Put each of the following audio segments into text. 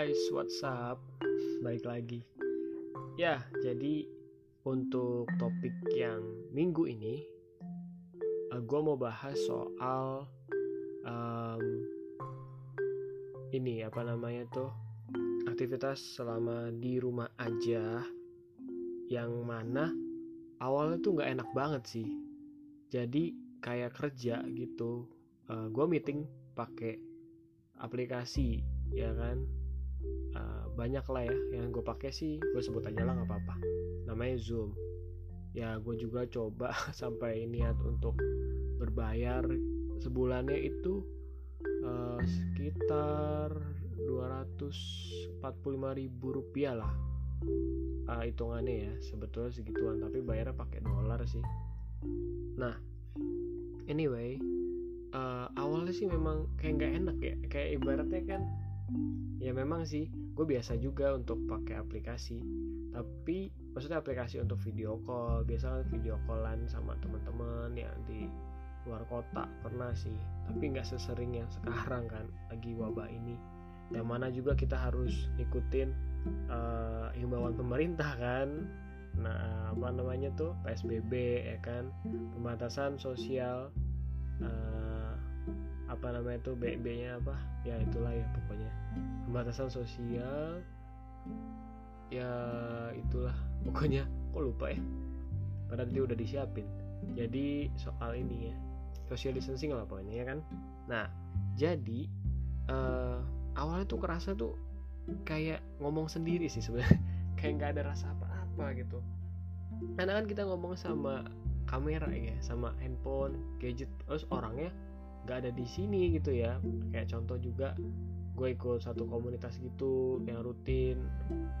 guys, what's up? Baik lagi. Ya, jadi untuk topik yang minggu ini, uh, eh, gue mau bahas soal um, ini apa namanya tuh aktivitas selama di rumah aja, yang mana awalnya tuh nggak enak banget sih. Jadi kayak kerja gitu, uh, eh, gue meeting pakai aplikasi ya kan banyak lah ya. Yang gue pakai sih gue sebut aja lah nggak apa-apa. Namanya Zoom. Ya gue juga coba sampai niat untuk berbayar sebulannya itu uh, sekitar 245 ribu rupiah lah uh, hitungannya ya. Sebetulnya segituan tapi bayarnya pakai dolar sih. Nah anyway uh, awalnya sih memang kayak nggak enak ya. Kayak ibaratnya kan ya memang sih gue biasa juga untuk pakai aplikasi. Tapi maksudnya aplikasi untuk video call biasa kan video callan sama teman-teman yang di luar kota. Pernah sih tapi nggak sesering yang sekarang kan lagi wabah ini. Yang mana juga kita harus ikutin uh, himbauan pemerintah kan. Nah apa namanya tuh? Psbb ya kan? Pembatasan sosial uh, apa namanya tuh bb nya apa ya itulah ya pokoknya. Pembatasan sosial ya itulah pokoknya. Kok lupa ya? Padahal dia udah disiapin. Jadi soal ini ya social distancing lah pokoknya ya kan? Nah jadi uh, awalnya tuh kerasa tuh kayak ngomong sendiri sih sebenarnya. Kayak nggak ada rasa apa-apa gitu. Karena kan kita ngomong sama kamera ya sama handphone gadget terus orangnya nggak ada di sini gitu ya. Kayak contoh juga gue ikut satu komunitas gitu yang rutin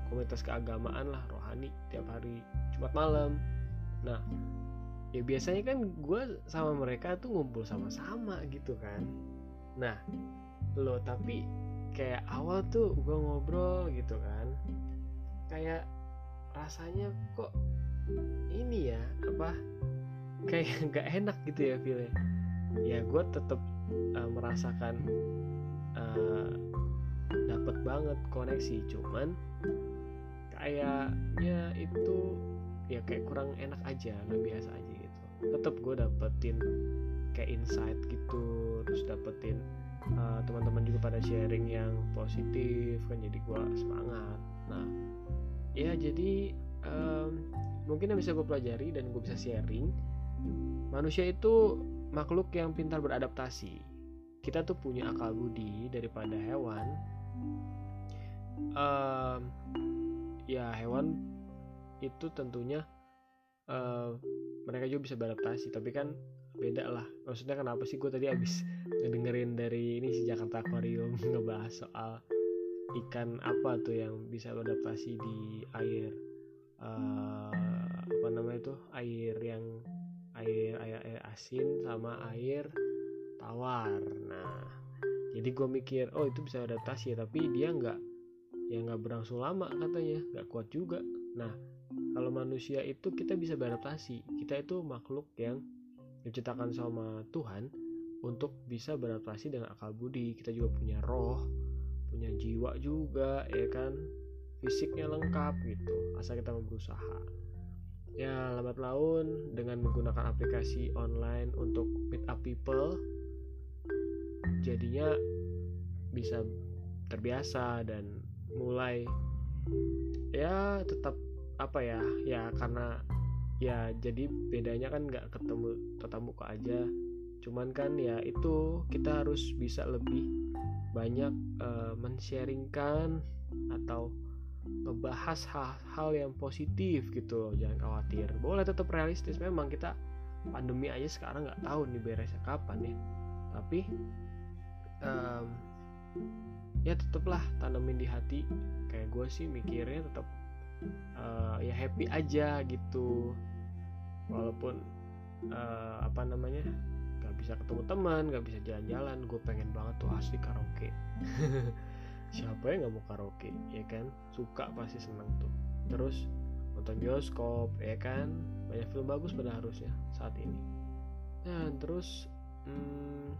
komunitas keagamaan lah rohani tiap hari Jumat malam. Nah ya biasanya kan gue sama mereka tuh ngumpul sama-sama gitu kan. Nah lo tapi kayak awal tuh gue ngobrol gitu kan kayak rasanya kok ini ya apa kayak nggak enak gitu ya feelnya ya gue tetap uh, eh, merasakan uh, dapat banget koneksi. Cuman kayaknya itu ya kayak kurang enak aja nggak biasa aja gitu. Tetap gue dapetin kayak insight gitu terus dapetin uh, teman-teman juga pada sharing yang positif kan jadi gue semangat. Nah ya jadi um, mungkin yang bisa gue pelajari dan gue bisa sharing manusia itu makhluk yang pintar beradaptasi. Kita tuh punya akal budi daripada hewan. Uh, ya hewan itu tentunya uh, mereka juga bisa beradaptasi tapi kan beda lah. Maksudnya kenapa sih gue tadi abis ngedengerin dari ini si Jakarta Aquarium ngebahas soal ikan apa tuh yang bisa beradaptasi di air. Uh, apa namanya tuh? Air yang air air air asin sama air tawar. Nah jadi gue mikir oh itu bisa adaptasi ya tapi dia nggak ya nggak berlangsung lama katanya nggak kuat juga. Nah kalau manusia itu kita bisa beradaptasi. Kita itu makhluk yang diciptakan sama Tuhan untuk bisa beradaptasi dengan akal budi. Kita juga punya roh punya jiwa juga ya kan? Fisiknya lengkap gitu asal kita mau berusaha ya lambat laun dengan menggunakan aplikasi online untuk meet up people jadinya bisa terbiasa dan mulai ya tetap apa ya ya karena ya jadi bedanya kan nggak ketemu tetap muka aja. Cuman kan ya itu kita harus bisa lebih banyak uh, mensharingkan atau ngebahas hal-hal yang positif gitu jangan khawatir. Boleh tetap realistis memang kita pandemi aja sekarang nggak tahu nih beresnya kapan ya tapi um, ya tetaplah tanemin di hati. Kayak gue sih mikirnya tetap uh, ya happy aja gitu. Walaupun uh, apa namanya nggak bisa ketemu teman nggak bisa jalan-jalan gue pengen banget tuh asli karaoke siapa yang nggak mau karaoke ya kan? Suka pasti seneng tuh. Terus nonton bioskop ya kan? Banyak film bagus pada harusnya saat ini. Nah terus hmm,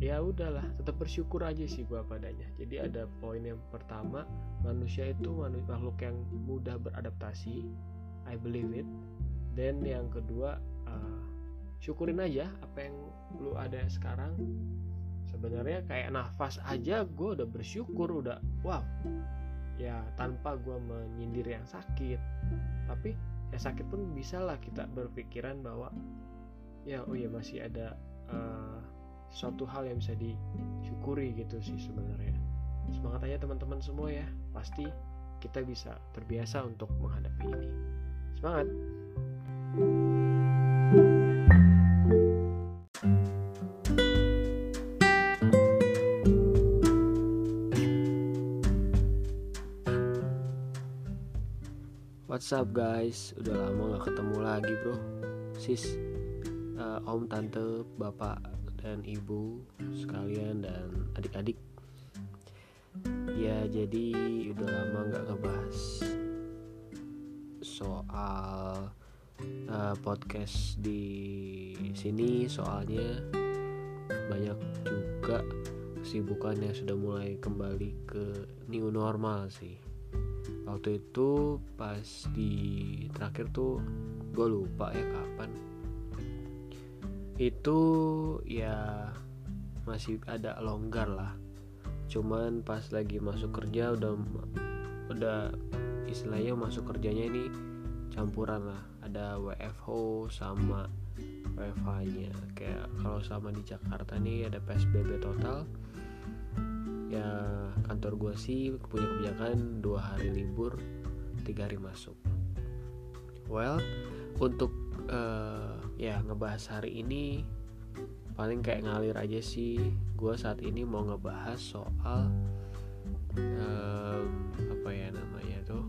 ya udahlah tetap bersyukur aja sih gua padanya. Jadi ada poin yang pertama manusia itu makhluk yang mudah beradaptasi I believe it. Dan yang kedua uh, syukurin aja apa yang lu ada sekarang sebenarnya kayak nafas aja gue udah bersyukur udah wow. Ya tanpa gue menyindir yang sakit. Tapi ya sakit pun bisa lah kita berpikiran bahwa ya oh ya masih ada uh, suatu hal yang bisa disyukuri gitu sih sebenarnya. Semangat aja teman-teman semua ya. Pasti kita bisa terbiasa untuk menghadapi ini. Semangat What's up guys? Udah lama gak ketemu lagi bro. Sis, uh, om, tante, bapak, dan ibu sekalian dan adik-adik. Ya jadi udah lama nggak ngebahas soal uh, podcast di sini. Soalnya banyak juga kesibukan yang sudah mulai kembali ke new normal sih waktu itu pas di terakhir tuh gue lupa ya kapan. Itu ya masih ada longgar lah. Cuman pas lagi masuk kerja udah udah istilahnya masuk kerjanya ini campuran lah. Ada WFH sama WFH nya kayak kalau sama di Jakarta nih ada PSBB total ya kantor gue sih punya kebijakan dua hari libur tiga hari masuk. Well untuk uh, ya ngebahas hari ini paling kayak ngalir aja sih. Gue saat ini mau ngebahas soal um, apa ya namanya tuh?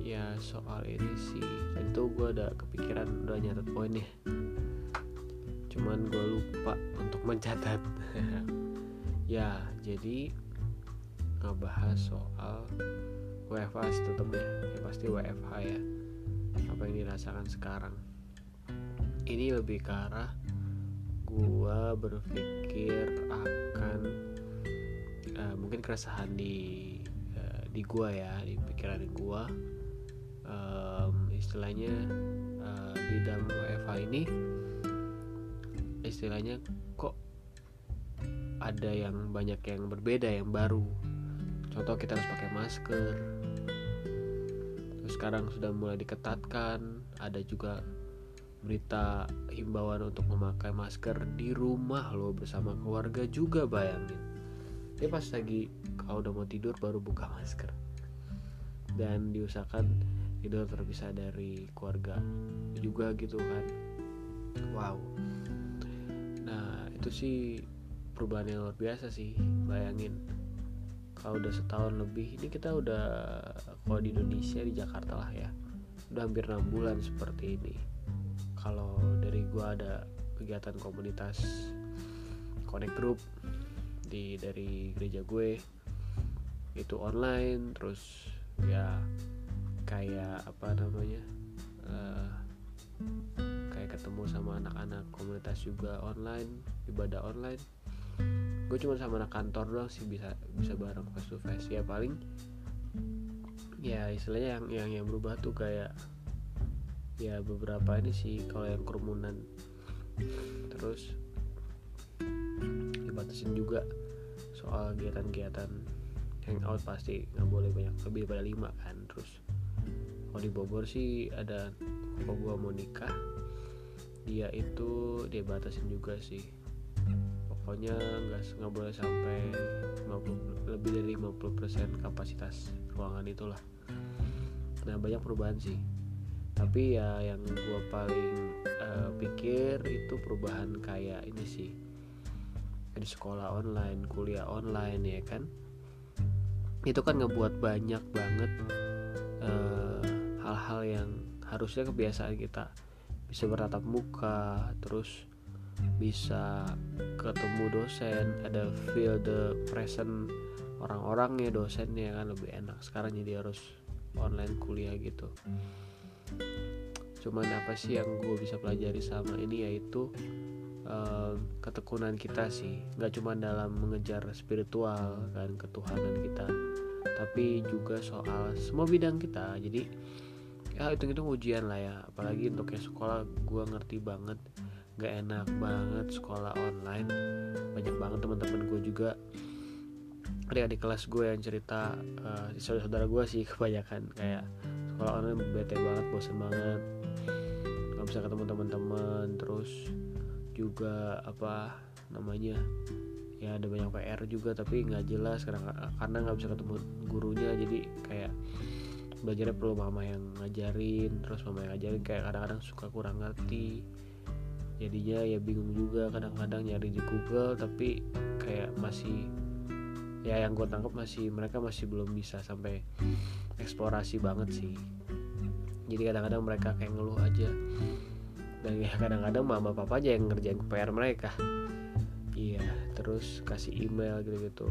Ya soal ini sih. Itu gue udah kepikiran udah nyatet poinnya cuman gue lupa untuk mencatat ya jadi ngebahas soal WFH tetap ya, ya pasti WFH ya. Apa yang dirasakan sekarang. Ini lebih ke arah gua berpikir akan uh, mungkin keresahan di uh, di gua ya di pikiran gua. Um, istilahnya uh, di dalam WFH ini istilahnya ada yang banyak yang berbeda yang baru. Contoh kita harus pakai masker. Terus sekarang sudah mulai diketatkan. Ada juga berita himbauan untuk memakai masker di rumah lo bersama keluarga juga bayangin. Dia pas lagi kalau udah mau tidur baru buka masker. Dan diusahakan tidur terpisah dari keluarga juga gitu kan. Wow. Nah itu sih perubahan yang luar biasa sih bayangin. Kalau udah setahun lebih ini kita udah kalau di Indonesia di Jakarta lah ya udah hampir enam bulan seperti ini. Kalau dari gue ada kegiatan komunitas connect group di dari gereja gue itu online terus ya kayak apa namanya uh, kayak ketemu sama anak-anak komunitas juga online ibadah online gue cuma sama anak kantor doang sih bisa bisa bareng face to face. Ya paling ya istilahnya yang yang yang berubah tuh kayak ya beberapa ini sih kalau yang kerumunan. Terus dibatasin juga soal kegiatan-kegiatan hangout pasti nggak boleh banyak lebih daripada lima kan. Terus kalau di Bogor sih ada kok gua mau nikah dia itu dia batasin juga sih pokoknya nggak nggak boleh sampai 50, lebih dari 50% kapasitas ruangan itulah. Nah banyak perubahan sih. Tapi ya yang gue paling uh, pikir itu perubahan kayak ini sih. Di sekolah online kuliah online ya kan? Itu kan ngebuat banyak banget eh, hal-hal uh, yang harusnya kebiasaan kita bisa bertatap muka terus bisa ketemu dosen ada feel the present orang-orangnya dosennya kan lebih enak. Sekarang jadi harus online kuliah gitu. Cuman apa sih yang gue bisa pelajari sama ini yaitu uh, ketekunan kita sih. Nggak cuma dalam mengejar spiritual kan ketuhanan kita tapi juga soal semua bidang kita. Jadi ya itu itu ujian lah ya. Apalagi untuk yang sekolah gue ngerti banget gak enak banget sekolah online. Banyak banget teman-teman gue juga. Adik-adik kelas gue yang cerita uh, saudara-saudara gue sih kebanyakan. Kayak sekolah online bete banget bosan banget. Nggak bisa ketemu teman-teman. Terus juga apa namanya ya ada banyak PR juga tapi nggak jelas karena karena nggak bisa ketemu gurunya. Jadi kayak belajarnya perlu mama yang ngajarin terus mama yang ngajarin. Kayak kadang-kadang suka kurang ngerti jadinya ya bingung juga kadang-kadang nyari di Google tapi kayak masih ya yang gue tangkap masih mereka masih belum bisa sampai eksplorasi banget sih. Jadi kadang-kadang mereka kayak ngeluh aja. Dan ya kadang-kadang mama papa aja yang ngerjain PR mereka. Iya terus kasih email gitu-gitu.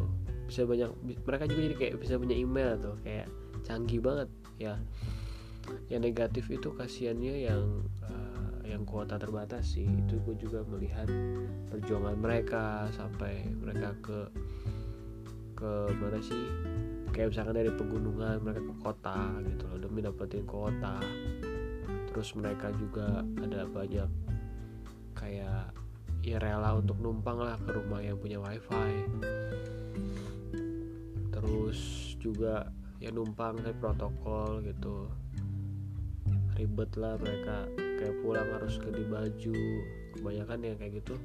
Bisa banyak mereka juga jadi kayak bisa punya email tuh kayak canggih banget ya. Yang negatif itu kasihannya yang uh, yang kuota terbatas sih. Itu gue juga melihat perjuangan mereka sampai mereka ke ke mana sih? Kayak misalkan dari pegunungan mereka ke kota gitu loh demi dapetin kuota. Terus mereka juga ada banyak kayak ya rela untuk numpang lah ke rumah yang punya wifi. Terus juga ya numpang kayak protokol gitu. Ribet lah mereka kayak pulang harus ganti baju. Kebanyakan yang kayak gitu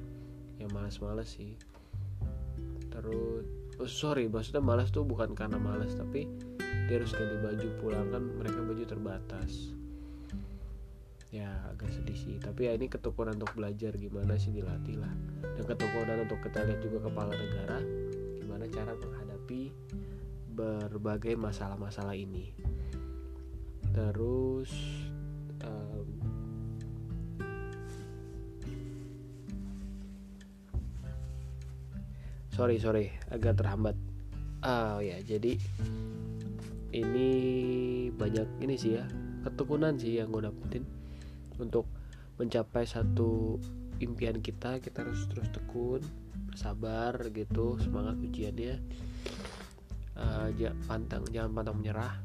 yang malas-malas sih. Terus oh, sorry maksudnya malas tuh bukan karena malas tapi dia harus ganti baju pulang kan mereka baju terbatas. Ya agak sedih sih. Tapi ya ini ketekunan untuk belajar gimana sih dilatih lah. Dan ketekunan untuk kita lihat juga kepala negara gimana cara menghadapi berbagai masalah-masalah ini. Terus um, sorry sorry. Agak terhambat. Oh ya jadi ini banyak ini sih ya ketekunan sih yang gue dapetin. Untuk mencapai satu impian kita kita harus terus tekun sabar gitu semangat ujiannya. Uh, pantang jangan pantang menyerah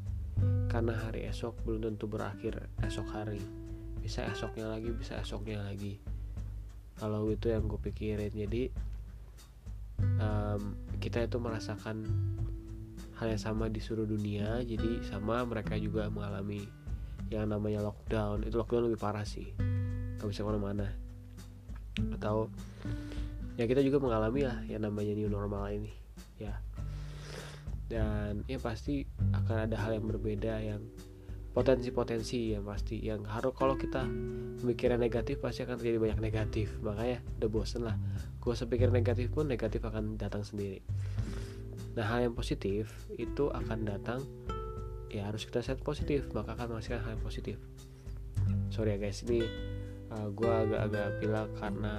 karena hari esok belum tentu berakhir esok hari. Bisa esoknya lagi bisa esoknya lagi. Kalau itu yang gue pikirin jadi um, kita itu merasakan hal yang sama di seluruh dunia jadi sama mereka juga mengalami yang namanya lockdown. Itu lockdown lebih parah sih gak bisa ke mana-mana. Atau ya kita juga mengalami lah yang namanya new normal ini ya. Dan ya pasti akan ada hal yang berbeda yang potensi-potensi yang pasti. Yang harus kalau kita memikirnya negatif pasti akan terjadi banyak negatif. Makanya udah bosen lah. Gue sepikir negatif pun negatif akan datang sendiri. Nah hal yang positif itu akan datang ya harus kita set positif. Maka akan menghasilkan hal yang positif. Sorry ya guys. Ini uh, gue agak-agak pilek karena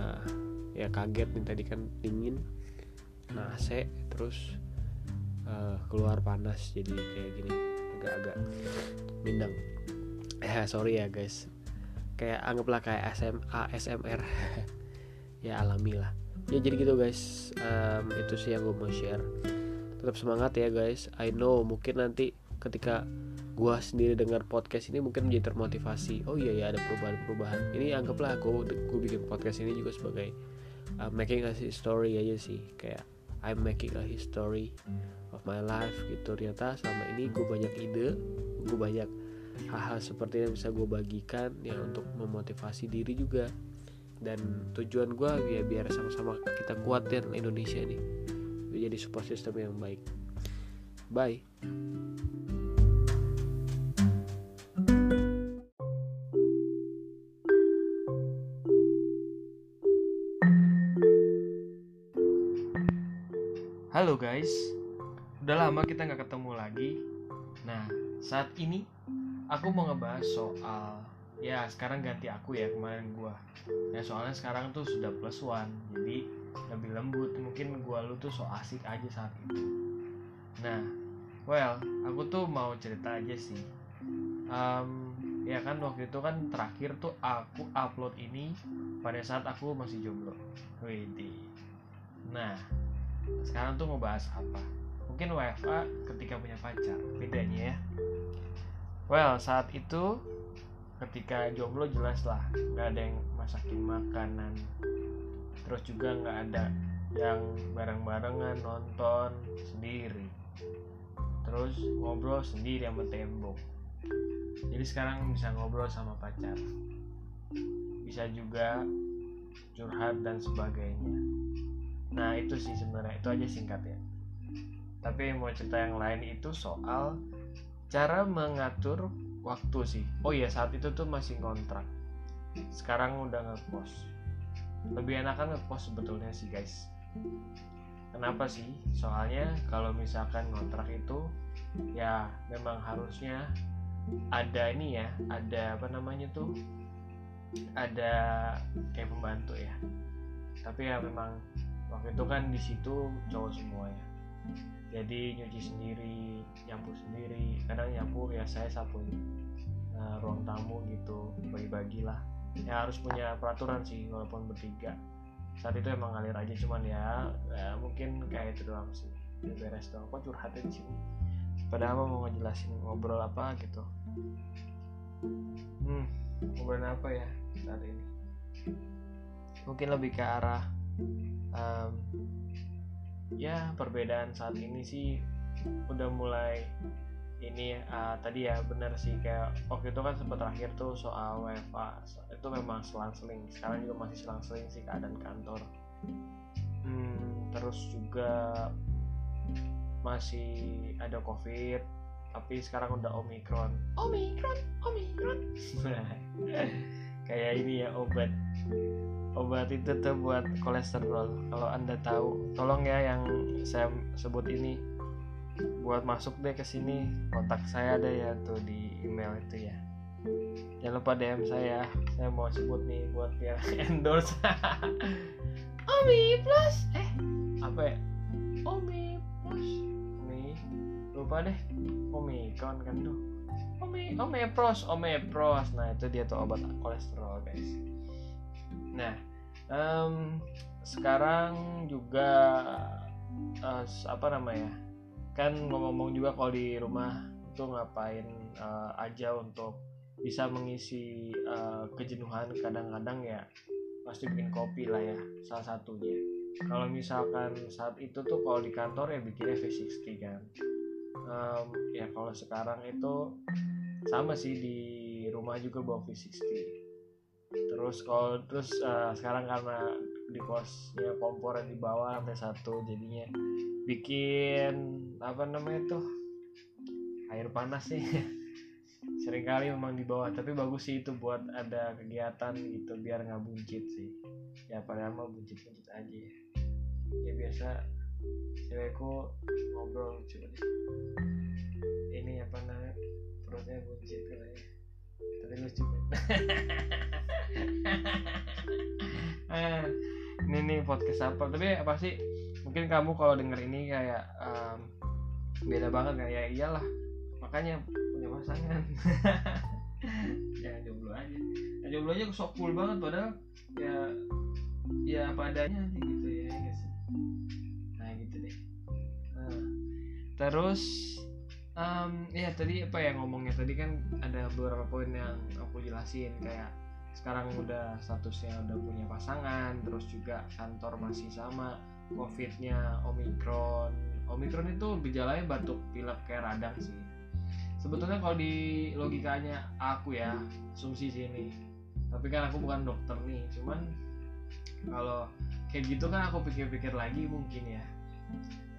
ya kaget nih tadi kan dingin. Nah AC terus uh, keluar panas jadi kayak gini agak-agak bindang. Ya sorry ya guys. Kayak anggaplah kayak SM, ASMR ya alami lah ya jadi gitu guys. Um, itu sih yang gue mau share. Tetap semangat ya guys. I know mungkin nanti ketika gue sendiri dengar podcast ini mungkin menjadi termotivasi. Oh iya ya ada perubahan-perubahan. Ini anggaplah gue gue bikin podcast ini juga sebagai uh, making a story aja sih. Kayak I'm making a history my life gitu. Ternyata selama ini gue banyak ide gue banyak hal-hal seperti yang bisa gue bagikan ya untuk memotivasi diri juga. Dan tujuan gue ya biar sama-sama kita kuatin Indonesia ini. Jadi support system yang baik. Bye. Halo guys, udah lama kita nggak ketemu lagi. Nah saat ini aku mau ngebahas soal ya sekarang ganti aku ya kemarin gua. Ya soalnya sekarang tuh sudah plus one jadi lebih lembut. Mungkin gua lu tuh so asik aja saat itu. Nah well aku tuh mau cerita aja sih. Um, ya kan waktu itu kan terakhir tuh aku upload ini pada saat aku masih jomblo. Widi nah sekarang tuh mau bahas apa mungkin WFA ketika punya pacar bedanya ya. Well saat itu ketika jomblo jelas lah nggak ada yang masakin makanan. Terus juga nggak ada yang bareng-barengan nonton sendiri. Terus ngobrol sendiri sama tembok. Jadi sekarang bisa ngobrol sama pacar. Bisa juga curhat dan sebagainya. Nah itu sih sebenarnya. Itu aja singkat ya tapi mau cerita yang lain itu soal cara mengatur waktu sih. Oh iya saat itu tuh masih kontrak sekarang udah ngekos lebih enakan ngekos sebetulnya sih guys. Kenapa sih? Soalnya kalau misalkan kontrak itu ya memang harusnya ada ini ya ada apa namanya tuh? Ada kayak pembantu ya. Tapi ya memang waktu itu kan di situ cowok semua ya jadi nyuci sendiri nyapu sendiri. Kadang nyapu ya saya sapu nah, ruang tamu gitu bagi-bagi lah. Ya harus punya peraturan sih walaupun bertiga. Saat itu emang ngalir aja cuman ya, ya mungkin kayak itu doang sih. Beres doang. Kok curhatnya sini padahal mau ngejelasin ngobrol apa gitu. Hmm ngobrol apa ya saat ini? Mungkin lebih ke arah um, ya perbedaan saat ini sih udah mulai ini uh, tadi ya benar sih. Kayak waktu itu kan sempat terakhir tuh soal WFA itu memang selang-seling. Sekarang juga masih selang-seling sih keadaan kantor. Hmm, terus juga masih ada covid tapi sekarang udah omikron omikron omikron kayak ini ya obat obat itu tuh buat kolesterol. Kalau anda tahu tolong ya yang saya sebut ini. Buat masuk deh ke sini kontak saya ada ya tuh di email itu ya. Jangan lupa DM saya. Saya mau sebut nih buat biar endorse. Omi Plus. Eh apa ya? Omi Plus. Lupa deh. Omikron kan tuh. Ome omepros omepros nah itu dia tuh obat kolesterol guys nah um, sekarang juga uh, apa namanya kan ngomong-ngomong juga kalau di rumah itu ngapain uh, aja untuk bisa mengisi uh, kejenuhan kadang-kadang ya pasti bikin kopi lah ya salah satunya. Kalau misalkan saat itu tuh kalau di kantor ya bikinnya V60 kan. Um, ya kalau sekarang itu sama sih di rumah juga bawa V60 terus kalau terus uh, sekarang karena di kosnya kompor di bawah lantai satu jadinya bikin apa namanya tuh air panas sih. Seringkali memang di bawah tapi bagus sih itu buat ada kegiatan gitu biar nggak buncit sih. Ya padahal mah buncit buncit aja. Ya, ya biasa cewekku ngobrol deh ini apa namanya perutnya buncit katanya tapi lucu eh, ini nih podcast apa? Tapi apa sih? Mungkin kamu kalau denger ini kayak um, beda banget kan ya iyalah. Makanya punya pasangan. Ya jomblo aja. Ya, jomblo aja sok cool banget padahal ya ya padanya aja gitu ya guys terus um, ya tadi apa ya ngomongnya? Tadi kan ada beberapa poin yang aku jelasin kayak sekarang udah statusnya udah punya pasangan terus juga kantor masih sama covidnya omikron omikron itu gejalanya batuk pilek kayak radang sih. Sebetulnya kalau di logikanya aku ya asumsi sini tapi kan aku bukan dokter nih cuman kalau kayak gitu kan aku pikir-pikir lagi mungkin ya.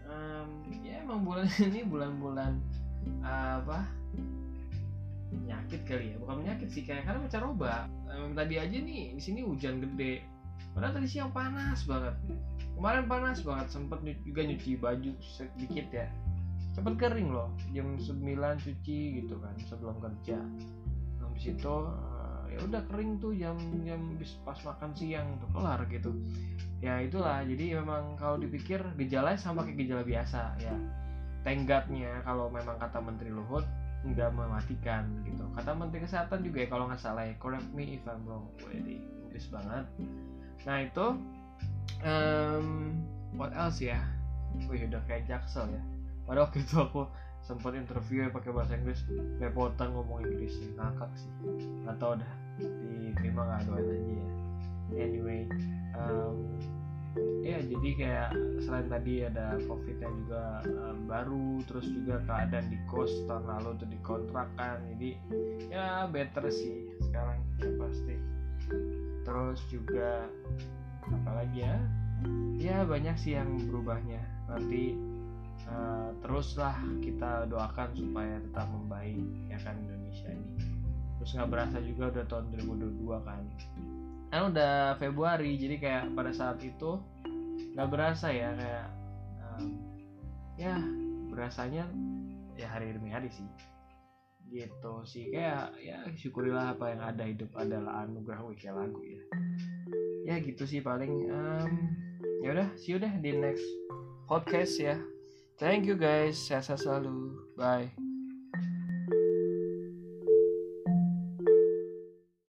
Um, ya emang bulan ini bulan-bulan apa penyakit kali ya. Bukan penyakit sih kayak karena mencaroba. Um, tadi aja nih di sini hujan gede. Padahal tadi siang panas banget. Kemarin panas banget sempet juga nyuci baju sedikit ya. Cepet kering loh jam 9 cuci gitu kan sebelum kerja. Habis itu uh, ya udah kering tuh jam jam pas makan siang tuh kelar gitu. Ya itulah jadi memang kalau dipikir gejala sama kayak gejala biasa ya tenggatnya kalau memang kata Menteri Luhut nggak mematikan gitu. Kata menteri kesehatan juga ya kalau nggak salah ya correct me if I'm wrong. Wedi Inggris banget. Nah itu um, what else ya? Wih udah kayak jaksel ya. Pada waktu itu aku sempat interview ya pakai bahasa Inggris repotan ngomong Inggris ngakak sih. Atau udah diterima nggak doain aja ya. Anyway um, ya jadi kayak selain tadi ada covid yang juga um, baru terus juga keadaan di kos tahun lalu tuh dikontrakan jadi ya better sih sekarang ya pasti. Terus juga apalagi ya? Ya banyak sih yang berubahnya. Nanti uh, teruslah kita doakan supaya tetap membaik ya kan Indonesia ini. Terus nggak berasa juga udah tahun 2022 kan kan udah Februari jadi kayak pada saat itu nggak berasa ya kayak um, ya berasanya ya hari demi hari sih. Gitu sih kayak ya syukurilah apa yang ada hidup adalah anugerah. Wih lagu ya. Ya gitu sih paling um, ya udah see you deh di next podcast ya. Thank you guys sehat selalu. Bye